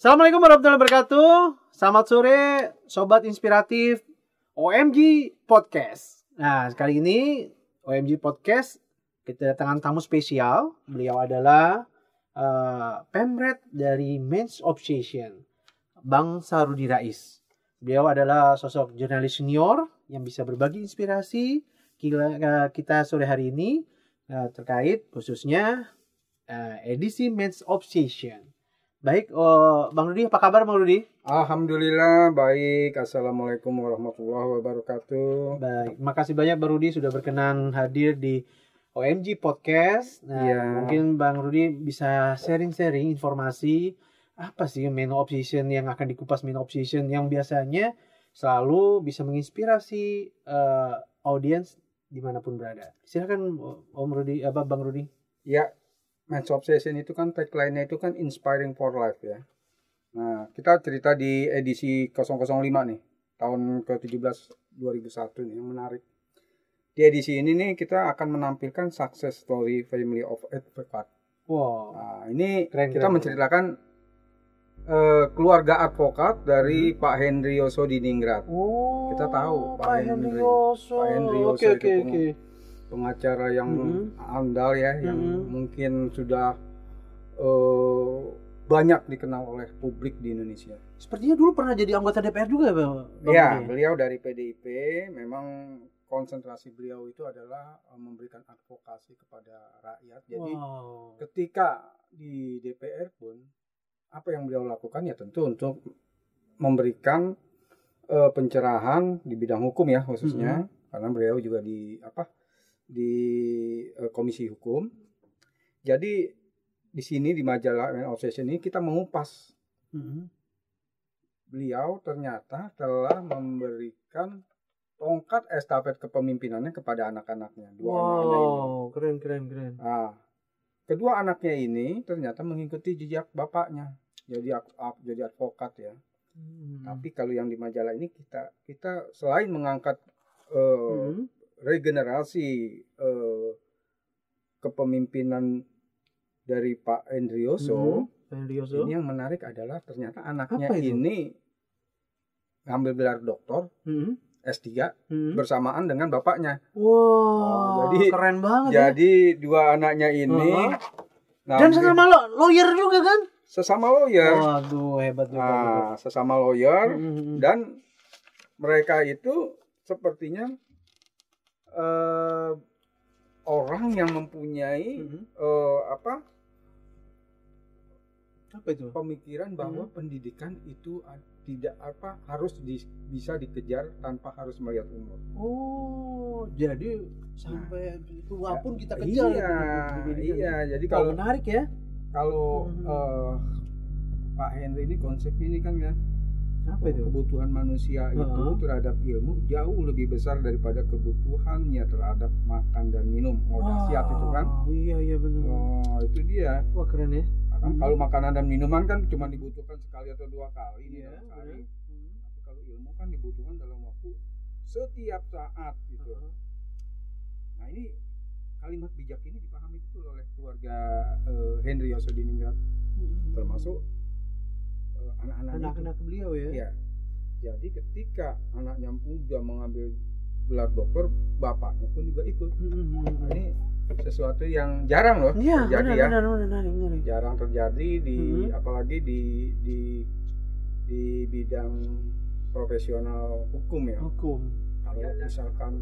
Assalamualaikum warahmatullahi wabarakatuh. Selamat sore, sobat inspiratif OMG Podcast. Nah, kali ini OMG Podcast kita kedatangan tamu spesial. Beliau adalah uh, Pemret dari Men's Obsession, Bang Sarudi Rais. Beliau adalah sosok jurnalis senior yang bisa berbagi inspirasi uh, kita sore hari ini uh, terkait khususnya uh, edisi Men's Obsession. Baik, oh, Bang Rudi, apa kabar Bang Rudi? Alhamdulillah baik. Assalamualaikum warahmatullahi wabarakatuh. Baik, makasih banyak Bang Rudi sudah berkenan hadir di OMG Podcast. Nah, Iya. mungkin Bang Rudi bisa sharing-sharing informasi apa sih main obsession yang akan dikupas main obsession yang biasanya selalu bisa menginspirasi eh, audiens di mana pun berada. Silakan Om Rudi, apa Bang Rudi? Ya, Match Obsession itu kan tagline-nya itu kan inspiring for life ya. Nah, kita cerita di edisi 005 nih, tahun ke-17 2001 nih yang menarik. Di edisi ini nih kita akan menampilkan success story family of advocate. Wow. Nah, ini Keren, kita keren, menceritakan eh, keluarga advokat dari Pak Henry Yoso di Ningrat. Oh, Kita tahu, Pak Pak Henry. Henry Yoso. Pak Henry Yoso Oke, itu oke. Pengacara yang Mhm. andal ya, yang Mhm. mungkin sudah eh, banyak dikenal oleh publik di Indonesia. Sepertinya dulu pernah jadi anggota DPR juga, Bang. Bang ya, Rudi? beliau dari PDIP memang konsentrasi beliau itu adalah eh, memberikan advokasi kepada rakyat. Jadi Wow. ketika di DPR pun apa yang beliau lakukan ya tentu untuk memberikan eh, pencerahan di bidang hukum ya khususnya karena beliau juga di apa di eh, komisi hukum. Jadi di sini di majalah Man Obsession ini kita mengupas Mhm. beliau ternyata telah memberikan tongkat estafet kepemimpinannya kepada anak-anaknya dua anaknya ini. Wow, keren keren keren. Nah, kedua anaknya ini ternyata mengikuti jejak bapaknya. Jadi jadi advokat ya. Hmm. Tapi kalau yang di majalah ini kita kita selain mengangkat eh, Mhm. Regenerasi eh, kepemimpinan dari Pak Endrioso, Yoso. ini yang menarik adalah ternyata anaknya ini ngambil gelar doktor Mhm. S3 Mhm. bersamaan dengan bapaknya. Wow, Oh, jadi- keren banget ya. Jadi dua anaknya ini Uh-huh. Dan ngambil- sesama lo lawyer juga kan? sesama lawyer. Waduh, hebat juga. Nah, sesama lawyer Mhm. dan mereka itu sepertinya eh, orang yang mempunyai Mhm. eh, apa Apa itu? pemikiran bahwa Mhm. pendidikan itu tidak apa harus di- bisa dikejar tanpa harus melihat umur. Oh, jadi sampai tua pun kita kejar. Iya, pendidikan. iya. Jadi kalau menarik ya. kalau Mhm. eh, Pak Henry ini konsep ini kan ya Apa itu? kebutuhan manusia itu Heeh. terhadap ilmu jauh lebih besar daripada kebutuhannya terhadap makan dan minum. Mau dahsyat itu kan. Wow, Iya, iya benar. Oh, itu dia. Wah, keren ya. Kan Mhm. Kalau makanan dan minuman kan cuma dibutuhkan sekali atau dua kali Iya, sehari. benar. Mhm. Tapi kalau ilmu kan dibutuhkan dalam waktu setiap saat gitu. Heeh. Nah, ini kalimat bijak ini dipahami betul oleh keluarga eh, Henry Yosodiningrat Mhm. termasuk anak-anak anak-anak beliau ya. Iya. Jadi ketika anaknya udah mengambil gelar dokter, bapaknya pun juga ikut. Nah, ini sesuatu yang jarang loh Iya, terjadi benar, ya. benar, benar, benar, benar. Jarang terjadi di Mhm. apalagi di di di bidang profesional hukum ya. Hukum. Kalau misalkan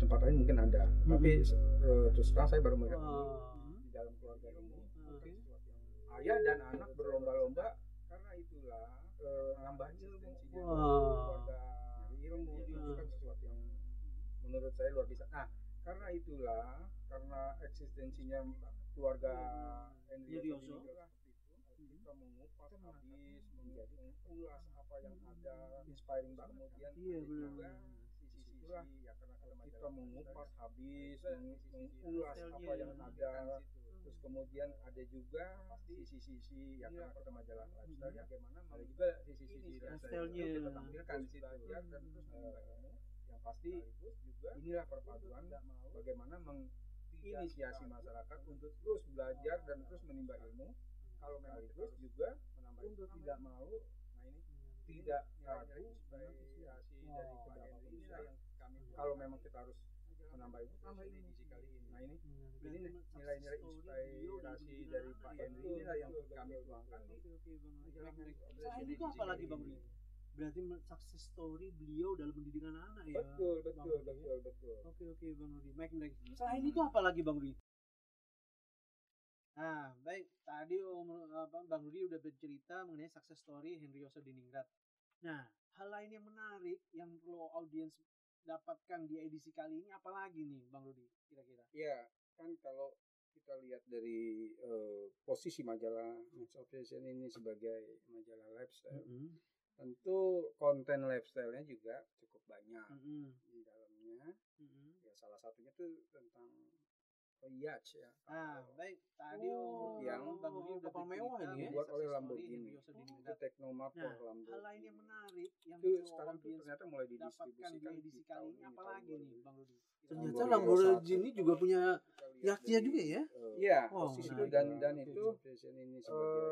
tempat lain mungkin ada, tapi eh, terus terang saya baru melihat Wah. di dalam keluarga ini mungkin sesuatu yang ayah dan anak berlomba-lomba eh, nambah eksistensinya keluarga ilmu itu kan sesuatu yang menurut saya luar biasa. Nah, karena itulah karena eksistensinya keluarga Henry Yoso Yoso. inilah itu kita mengupas habis menjadi mengulas apa yang ada inspiring banget kemudian Iya, juga sisi-sisi ya karena kita mengupas habis meng- mengulas apa yang ada terus kemudian ada juga sisi-sisi yang karena kita majalah lifestyle ya bagaimana ada juga sisi-sisi Lifestyle-nya. yang kita tampilkan di situ dan terus ilmu yang pasti juga inilah perpaduan bagaimana menginisiasi masyarakat untuk terus belajar dan terus menimba ilmu. Kalau memang terus juga menambah untuk tidak mau nah ini tidak ragu inspirasi dari Pak Henry ini kalau memang kita harus menambah tambah ini edisi kali ini nah ini ini nih, nilai-nilai inspirasi dari Pak Henry inilah yang kami tuangkan di Selain itu apa lagi Bang Rudi? Berarti sukses story beliau dalam pendidikan anak ya. betul betul ya? betul betul Oke oke Bang Rudi, baik baik. Selain itu apa lagi Bang Rudi? Nah, baik. Tadi Om apa, Bang Rudi udah bercerita mengenai success story Henry Yosef Diningrat. Nah, hal lain yang menarik yang perlu audiens dapatkan di edisi kali ini apa lagi nih Bang Rudi kira-kira? ya kan kalau kita lihat dari eh, posisi majalah Men's Obsession ini sebagai majalah lifestyle Mm-mm. tentu konten lifestyle-nya juga cukup banyak Mm-mm. di dalamnya Mm-mm. ya salah satunya tuh tentang yacht ya Ah, baik. Tadi Oh, yang udah kapal mewah ini ya? Dibuat oleh Lamborghini. Yosef itu. Teknomapur Nah, Lamborghini hal lain yang menarik yang itu sekarang tuh ternyata mulai dapatkan di didistribusikan edisi di kali tahun ini ini, apa tahun lagi nih 2000. Bang Rudi? Ternyata Lamborghini juga punya yachtnya juga ya? eh, Oh, Iya, posisi nah, itu dan dan itu ini sebagai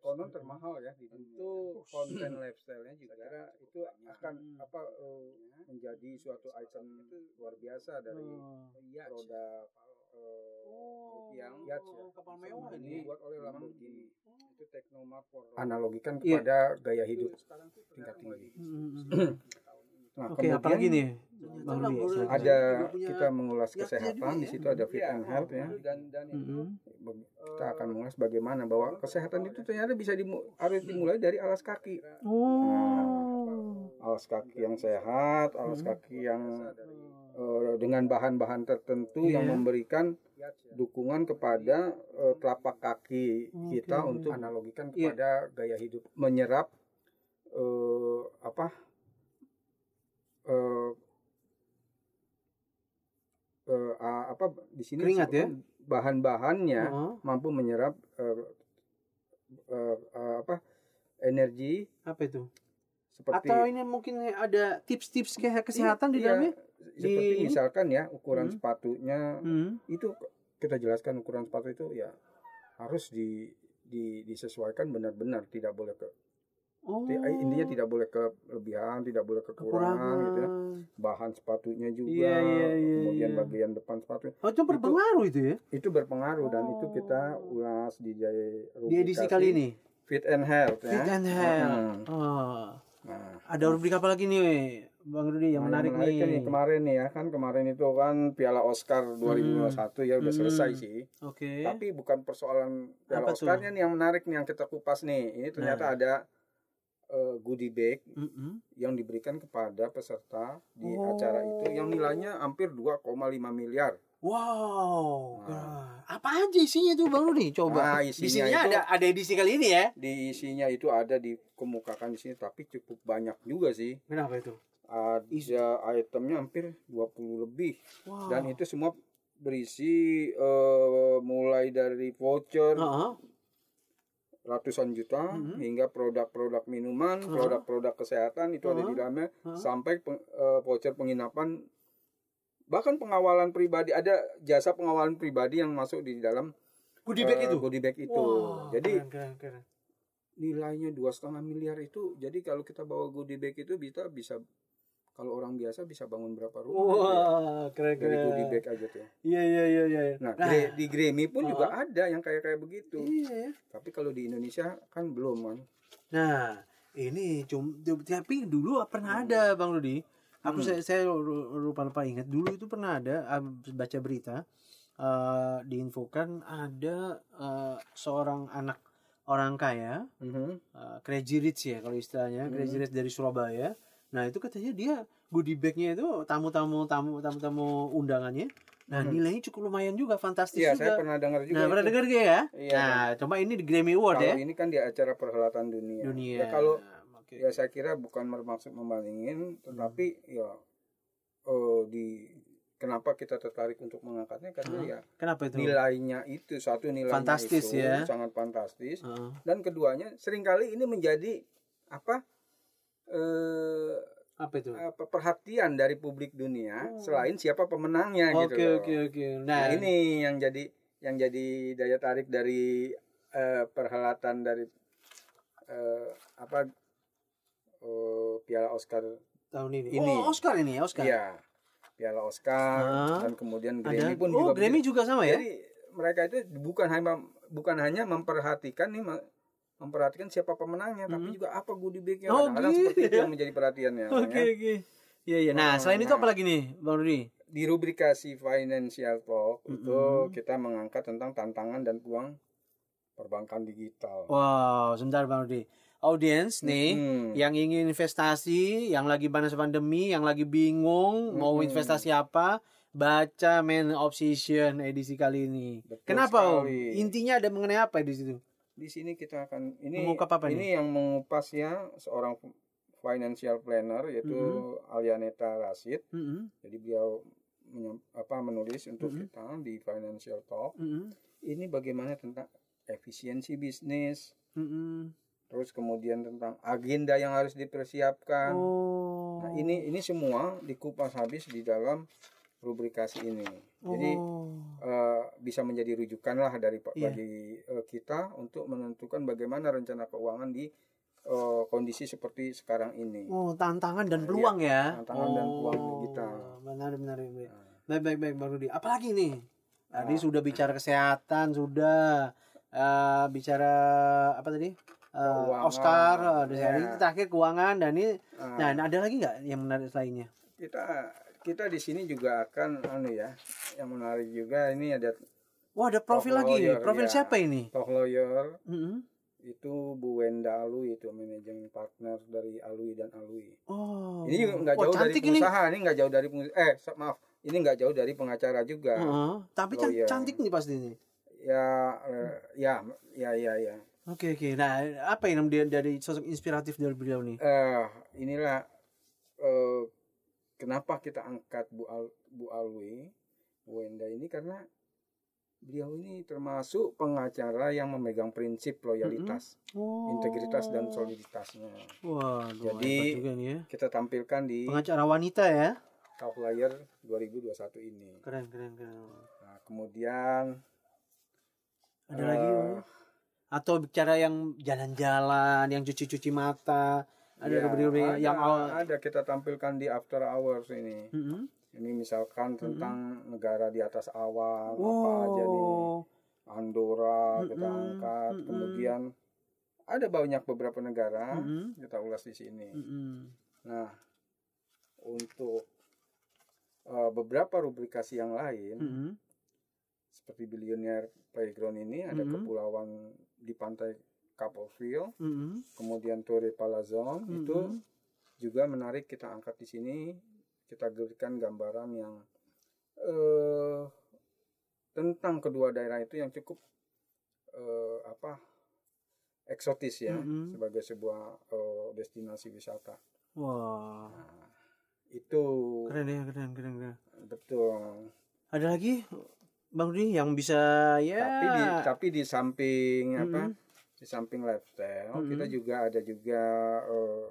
konon termahal ya di tentu konten lifestyle-nya juga itu akan Hmm. apa eh, menjadi suatu item luar biasa dari Oh. produk eh, Oh, yang yacht ya kapal mewah ini dibuat oleh Lamborghini itu Teknomapur Iya. analogikan kepada gaya hidup tingkat tinggi. Nah Oke, kemudian apalagi nih? Silakan. ada kita mengulas kesehatan di ya? situ ada fit and health ya dan dan itu Mm-mm. kita akan mengulas bagaimana bahwa kesehatan itu ternyata bisa dimu- harus dimulai dari alas kaki Oh. alas kaki yang sehat alas kaki yang eh, dengan bahan-bahan tertentu yang Iya. memberikan dukungan kepada eh, telapak kaki kita untuk analogikan Iya. kepada gaya hidup menyerap eh, apa eh, eh, a- apa di sini Keringat ya? bahan-bahannya Oh, mampu menyerap eh, eh, eh, apa energi apa itu? seperti Atau ini mungkin ada tips-tips ke- kesehatan di Iya, dalamnya? seperti Di- misalkan ya ukuran Hmm. sepatunya Hmm. itu kita jelaskan ukuran sepatu itu ya harus di, di disesuaikan benar-benar tidak boleh ke Oh. ti- intinya tidak boleh kelebihan tidak boleh kekurangan, gitu ya bahan sepatunya juga Iya, iya, iya, kemudian iya. bagian depan sepatu Oh, itu berpengaruh itu ya? itu berpengaruh dan itu Oh. kita ulas di Di edisi kali ini. fit and health ya Fit and health. Hmm. Oh. nah Ada rubrik apa lagi nih, Bang Rudi yang Nah, menarik, kan nih? kemarin nih ya kan kemarin itu kan Piala Oscar 2021 ya udah Hmm. selesai sih. Oke. Tapi bukan persoalan Piala Apa tuh? Oscarnya nih yang menarik nih yang kita kupas nih. Ini ternyata Nah. ada eh, goodie bag Mm-mm. yang diberikan kepada peserta di Oh. acara itu yang nilainya hampir 2,5 miliar. Wow. Nah. Apa aja isinya tuh Bang Rudi? Coba. Nah, di isinya sini itu- ada ada edisi kali ini ya. Di isinya itu ada dikemukakan di sini tapi cukup banyak juga sih. Kenapa itu? Ada itemnya hampir 20 lebih. Wow. dan itu semua berisi eh, mulai dari voucher Heeh. Ratusan juta Mhm. hingga produk-produk minuman, produk-produk kesehatan itu ada di dalamnya Uh-huh. sampai peng- eh, voucher penginapan bahkan pengawalan pribadi ada jasa pengawalan pribadi yang masuk di dalam Goodie bag eh, itu. goodie bag itu. Wah, Jadi keren, keren, keren. nilainya dua setengah miliar itu. Jadi kalau kita bawa goodie bag itu bisa bisa kalau orang biasa bisa bangun berapa rumah ya. Wah, keren dari keren. goodie bag aja tuh. Iya iya iya iya. Nah, Gra- di Grammy pun Uh-huh. juga ada yang kayak kayak begitu. Iya ya. Tapi kalau di Indonesia kan belum kan. Nah, ini cum tapi dulu pernah ada Bang Rudi. Aku Hmm. saya saya lupa lupa ingat dulu itu pernah ada baca berita eh, diinfokan ada eh, seorang anak orang kaya Mhm. uh, Crazy Rich ya kalau istilahnya Hmm. Crazy Rich dari Surabaya nah itu katanya dia goodie bagnya itu tamu-tamu tamu tamu-tamu undangannya nah Hmm. nilainya cukup lumayan juga fantastis Iya, juga saya pernah dengar juga. nah pernah dengar gak ya Iya, nah coba ini di Grammy Award kalau ya ini kan di acara perhelatan dunia. dunia Ya, kalau Oke. ya saya kira bukan bermaksud membandingin, tetapi ya eh, di kenapa kita tertarik untuk mengangkatnya karena Hmm. ya kenapa itu nilainya itu satu nilainya Fantastis itu ya. sangat fantastis Heeh. dan keduanya sering kali ini menjadi apa eh apa itu apa perhatian dari publik dunia Oh. selain siapa pemenangnya gitu oke loh. oke oke Nah, nah ini yang jadi yang jadi daya tarik dari eh, perhelatan dari eh, apa eh, Piala Oscar Tahun ini. Ini. Oh, Oscar ini ya, Oscar. Iya. Piala Oscar Ah. dan kemudian Ada. Grammy pun oh, juga Grammy juga sama ya? Jadi mereka itu bukan hanya bukan hanya memperhatikan nih memperhatikan siapa pemenangnya tapi juga apa goodie bagnya Oh, kadang-kadang gitu seperti itu ya. yang menjadi perhatiannya Oke, ya. oke. Iya, iya. Nah, Oh, selain itu nah. apa lagi nih, Bang Rudi? di rubrikasi financial talk itu kita mengangkat tentang tantangan dan peluang perbankan digital Wow, sebentar Bang Rudi. Audiens nih Hmm. yang ingin investasi, yang lagi panas pandemi, yang lagi bingung mau investasi apa, baca Man Obsession edisi kali ini. Betul Kenapa, Om? sekali. Intinya ada mengenai apa di situ? Di sini kita akan ini Mengungkap apa ini yang mengupas ya seorang financial planner yaitu Mm-hmm. Alianeta Rasid Mm-mm, jadi beliau apa menulis untuk Mm-hmm. kita di financial talk mm-mm, ini bagaimana tentang efisiensi bisnis mm-mm. terus kemudian tentang agenda yang harus dipersiapkan Oh. nah ini ini semua dikupas habis di dalam rubrikasi ini jadi Oh. eh, bisa menjadi rujukan lah dari Iya. bagi eh, kita untuk menentukan bagaimana rencana keuangan di eh, kondisi seperti sekarang ini Oh, tantangan dan peluang ya. Iya, tantangan dan peluang Oh, digital. Benar, benar, benar. Nah. Baik, baik, baik, Bang Rudi. Apalagi nih? Tadi sudah bicara kesehatan, sudah Eh, bicara apa tadi? Keuangan. Oscar, Ya. ini terakhir keuangan dan ini. Ah. Nah, ada lagi nggak yang menarik lainnya? kita kita di sini juga akan anu ya yang menarik juga ini ada Wah, ada profil lagi. lawyer, Profil ya. siapa ini? talk lawyer Mm-mm. itu Bu Wenda Alui itu manajemen partner dari Alui dan Alui Oh. ini juga nggak jauh dari pengusaha ini nggak jauh dari pengusaha eh maaf ini nggak jauh dari pengacara juga Heeh. Tapi can- Lawyer. cantik nih pasti ini. ya eh, ya ya ya ya Oke, oke. Nah, apa yang dari, dari sosok inspiratif dari beliau nih? eh inilah eh, kenapa kita angkat Bu Al, Bu Alwi Bu Wenda ini karena beliau ini termasuk pengacara yang memegang prinsip loyalitas, Oh. integritas dan soliditasnya. Wah, Jadi- juga nih ya. Kita tampilkan di Pengacara wanita ya. Top Layer 2021 ini. Keren, keren, keren. Nah, kemudian Ada Eh, lagi Om? Atau bicara yang jalan-jalan, yang cuci-cuci mata. Ada ya, rubrik-rubrik ada, yang awal. ada kita tampilkan di After Hours ini. Mm-mm. Ini misalkan tentang negara di atas awan apa Wow. aja nih. Andorra kita Mm-mm, angkat, mm-mm. kemudian ada banyak beberapa negara Mm-mm. kita ulas di sini. Mm-mm. Nah, untuk eh, beberapa rubrikasi yang lain Mm-mm. seperti Billionaire Playground ini ada Mm-mm. kepulauan di pantai Capelville, Mm-mm. kemudian Torre Palazon Mm-mm. itu juga menarik kita angkat di sini. Kita berikan gambaran yang eh tentang kedua daerah itu yang cukup eh, apa eksotis ya Mm-mm. sebagai sebuah eh, destinasi wisata. Wah, Itu keren ya, keren, keren, keren. betul. Ada lagi, Bang Rudi, yang bisa ya. Tapi di tapi di samping apa? Di samping lifestyle Mm-mm. kita juga ada juga eh,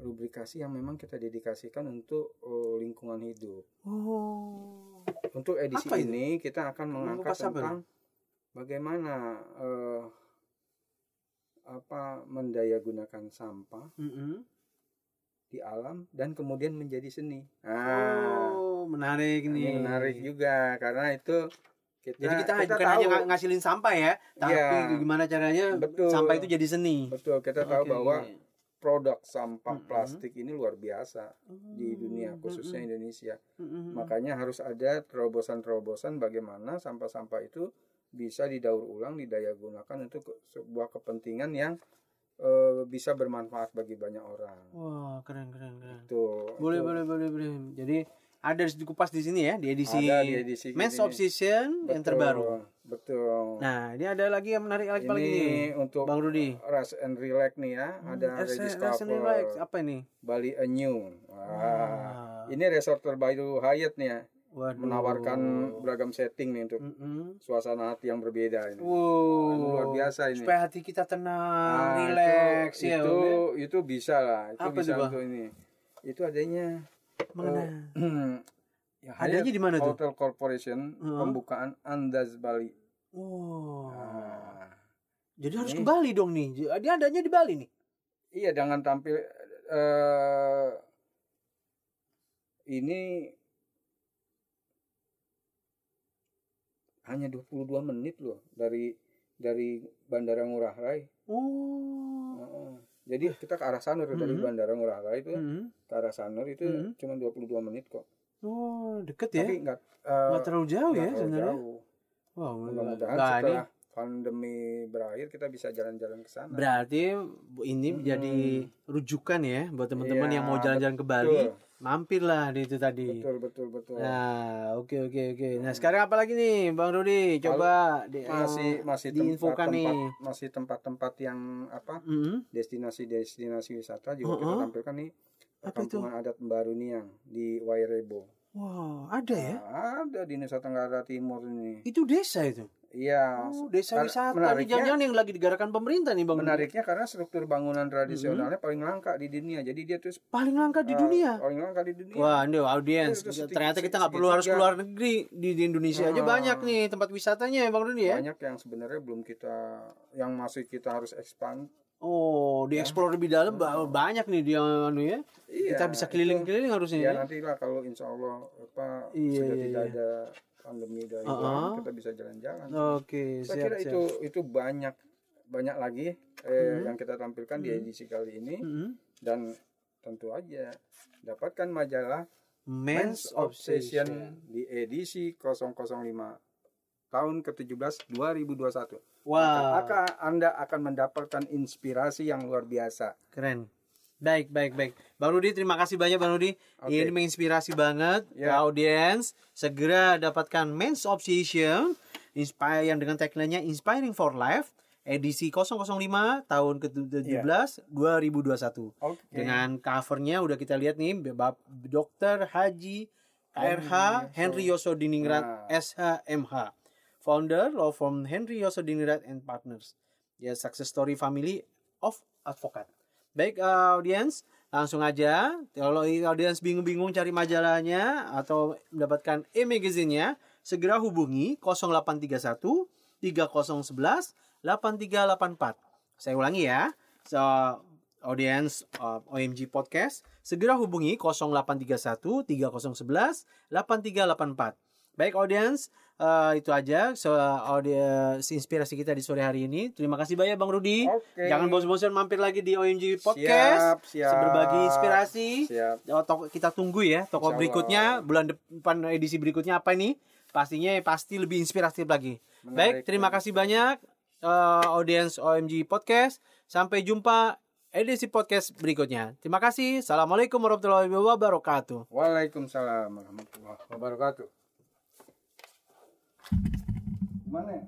rubrikasi yang memang kita dedikasikan untuk eh, lingkungan hidup. Oh. Untuk edisi Apa itu? ini kita akan mengangkat tentang bagaimana eh, apa mendayagunakan sampah Mm-mm. di alam dan kemudian menjadi seni. Nah, Oh, menarik nih. ini menarik juga karena itu kita Jadi kita, bukan tahu, hanya ng- ngasilin sampah ya, tapi Iya. gimana caranya Betul. sampah itu jadi seni. betul kita tahu Oke, bahwa produk sampah Mm-mm. plastik ini luar biasa di Hmm, dunia khususnya Indonesia. Mm-mm. Makanya harus ada terobosan-terobosan bagaimana sampah-sampah itu bisa didaur ulang, didaya gunakan untuk sebuah kepentingan yang eh, bisa bermanfaat bagi banyak orang. Wah, keren keren keren. Tuh. Boleh itu boleh boleh boleh. Jadi ada di kupas di sini ya di edisi, Ada di edisi Mass ini. Obsession yang betul, terbaru. Betul. Nah, ini ada lagi yang menarik lagi nih. ini untuk Bang Rudi. Rest and Relax nih ya, ada Rest- Regis rest and relax. apa ini? Bali Anew. Wah, Wah. ini resort terbaru Hyatt nih ya, Waduh. menawarkan beragam setting nih untuk Mm-mm. suasana hati yang berbeda ini. Wow. luar biasa ini. Supaya hati kita tenang, Nah, relax itu, ya. itu, itu bisa lah, itu Apa bisa Bang? untuk ini. Itu adanya Mengenai. ya, Adanya Hyatt di mana tuh? Hotel Corporation Heeh. pembukaan Andaz Bali. Oh. Nah, Jadi harus Ini. ke Bali dong nih. Dia adanya di Bali nih. Iya, dengan tampil eh ini hanya 22 menit loh dari dari Bandara Ngurah Rai. Oh. Heeh. Jadi kita ke arah Sanur dari Mhm. Bandara Ngurah Rai itu Hmm. ke arah Sanur itu Mhm. cuma 22 menit kok. Oh, deket ya? Tapi enggak eh, Nggak terlalu jauh ya sebenarnya. jauh. Wow, Mudah-mudahan Nah, ini setelah pandemi berakhir kita bisa jalan-jalan ke sana. berarti ini Hmm. menjadi rujukan ya buat teman-teman Iya, yang mau jalan-jalan ke Bali. Betul. Mampirlah di itu tadi. Betul betul betul. Nah, oke oke oke. Nah, sekarang apa lagi nih, Bang Rudi? Coba di, masih eh, masih diinfokan tempat-tempat nih. masih tempat-tempat yang apa Mm-mm. destinasi-destinasi wisata juga kita Uh-uh. tampilkan nih Apa itu? adat baru nih yang di Wairebo. Wow, ada ya? Nah, ada di Nusa Tenggara Timur ini. Itu desa itu. Iya. Oh, desa wisata. Menariknya- jangan-jangan yang lagi digarakan pemerintah nih, Bang. Menariknya karena struktur bangunan tradisionalnya paling langka di dunia. Jadi dia tuh Paling langka di eh, dunia. paling langka di dunia. Wah, ini audiens. Ternyata kita nggak perlu harus keluar negeri di, di Indonesia aja Ah. banyak nih tempat wisatanya ya, Bang Rudi ya. Banyak yang sebenarnya belum kita yang masih kita harus expand. Oh, dieksplor lebih dalam ba- banyak nih dia anu ya. Iya, kita bisa keliling-keliling harusnya Ya ya. nanti lah kalau insya Allah apa Iya, sudah iya, tidak iya. ada pandemi dari Uh-uh. luar, kita bisa jalan-jalan. Oke, Saya siap, kira siap. itu itu banyak banyak lagi eh, yang kita tampilkan di edisi kali ini Mhm. dan tentu aja dapatkan majalah Men's Obsession. di edisi 005 tahun ke-17 2021. Wah, Maka Anda akan mendapatkan inspirasi yang luar biasa. keren. Baik, baik, baik. Bang Rudi, terima kasih banyak Bang Rudi. Oke. Ini menginspirasi banget ke Ya. audiens. Segera dapatkan Men's Obsession inspire yang dengan tagline-nya Inspiring for Life edisi 005 tahun ke-17 2021. Oke. Dengan covernya udah kita lihat nih Bab Dr. Haji KRH Henry Yosodiningrat Nah. SHMH. Founder law firm Henry Yosodiningrat and Partners. Ya success story family of advocate. Baik uh, audiens, langsung aja kalau audiens bingung-bingung cari majalahnya atau mendapatkan e-magazine-nya, segera hubungi 0831 3011 8384. Saya ulangi ya. So, audiens uh, OMG Podcast, segera hubungi 0831 3011 8384. Baik audiens, uh, itu aja so, audiens inspirasi kita di sore hari ini. Terima kasih banyak Bang Rudi. Oke. Jangan bosan-bosan mampir lagi di OMG Podcast. Siap, siap. Berbagi inspirasi. Siap. Oh, toko, kita tunggu ya toko Insya Allah. berikutnya bulan depan edisi berikutnya apa nih? Pastinya pasti lebih inspiratif lagi. Baik, Menarik. terima kasih banyak uh, audiens OMG Podcast. Sampai jumpa edisi podcast berikutnya. Terima kasih. Assalamualaikum warahmatullahi wabarakatuh. Waalaikumsalam warahmatullahi wabarakatuh. Mana? ya?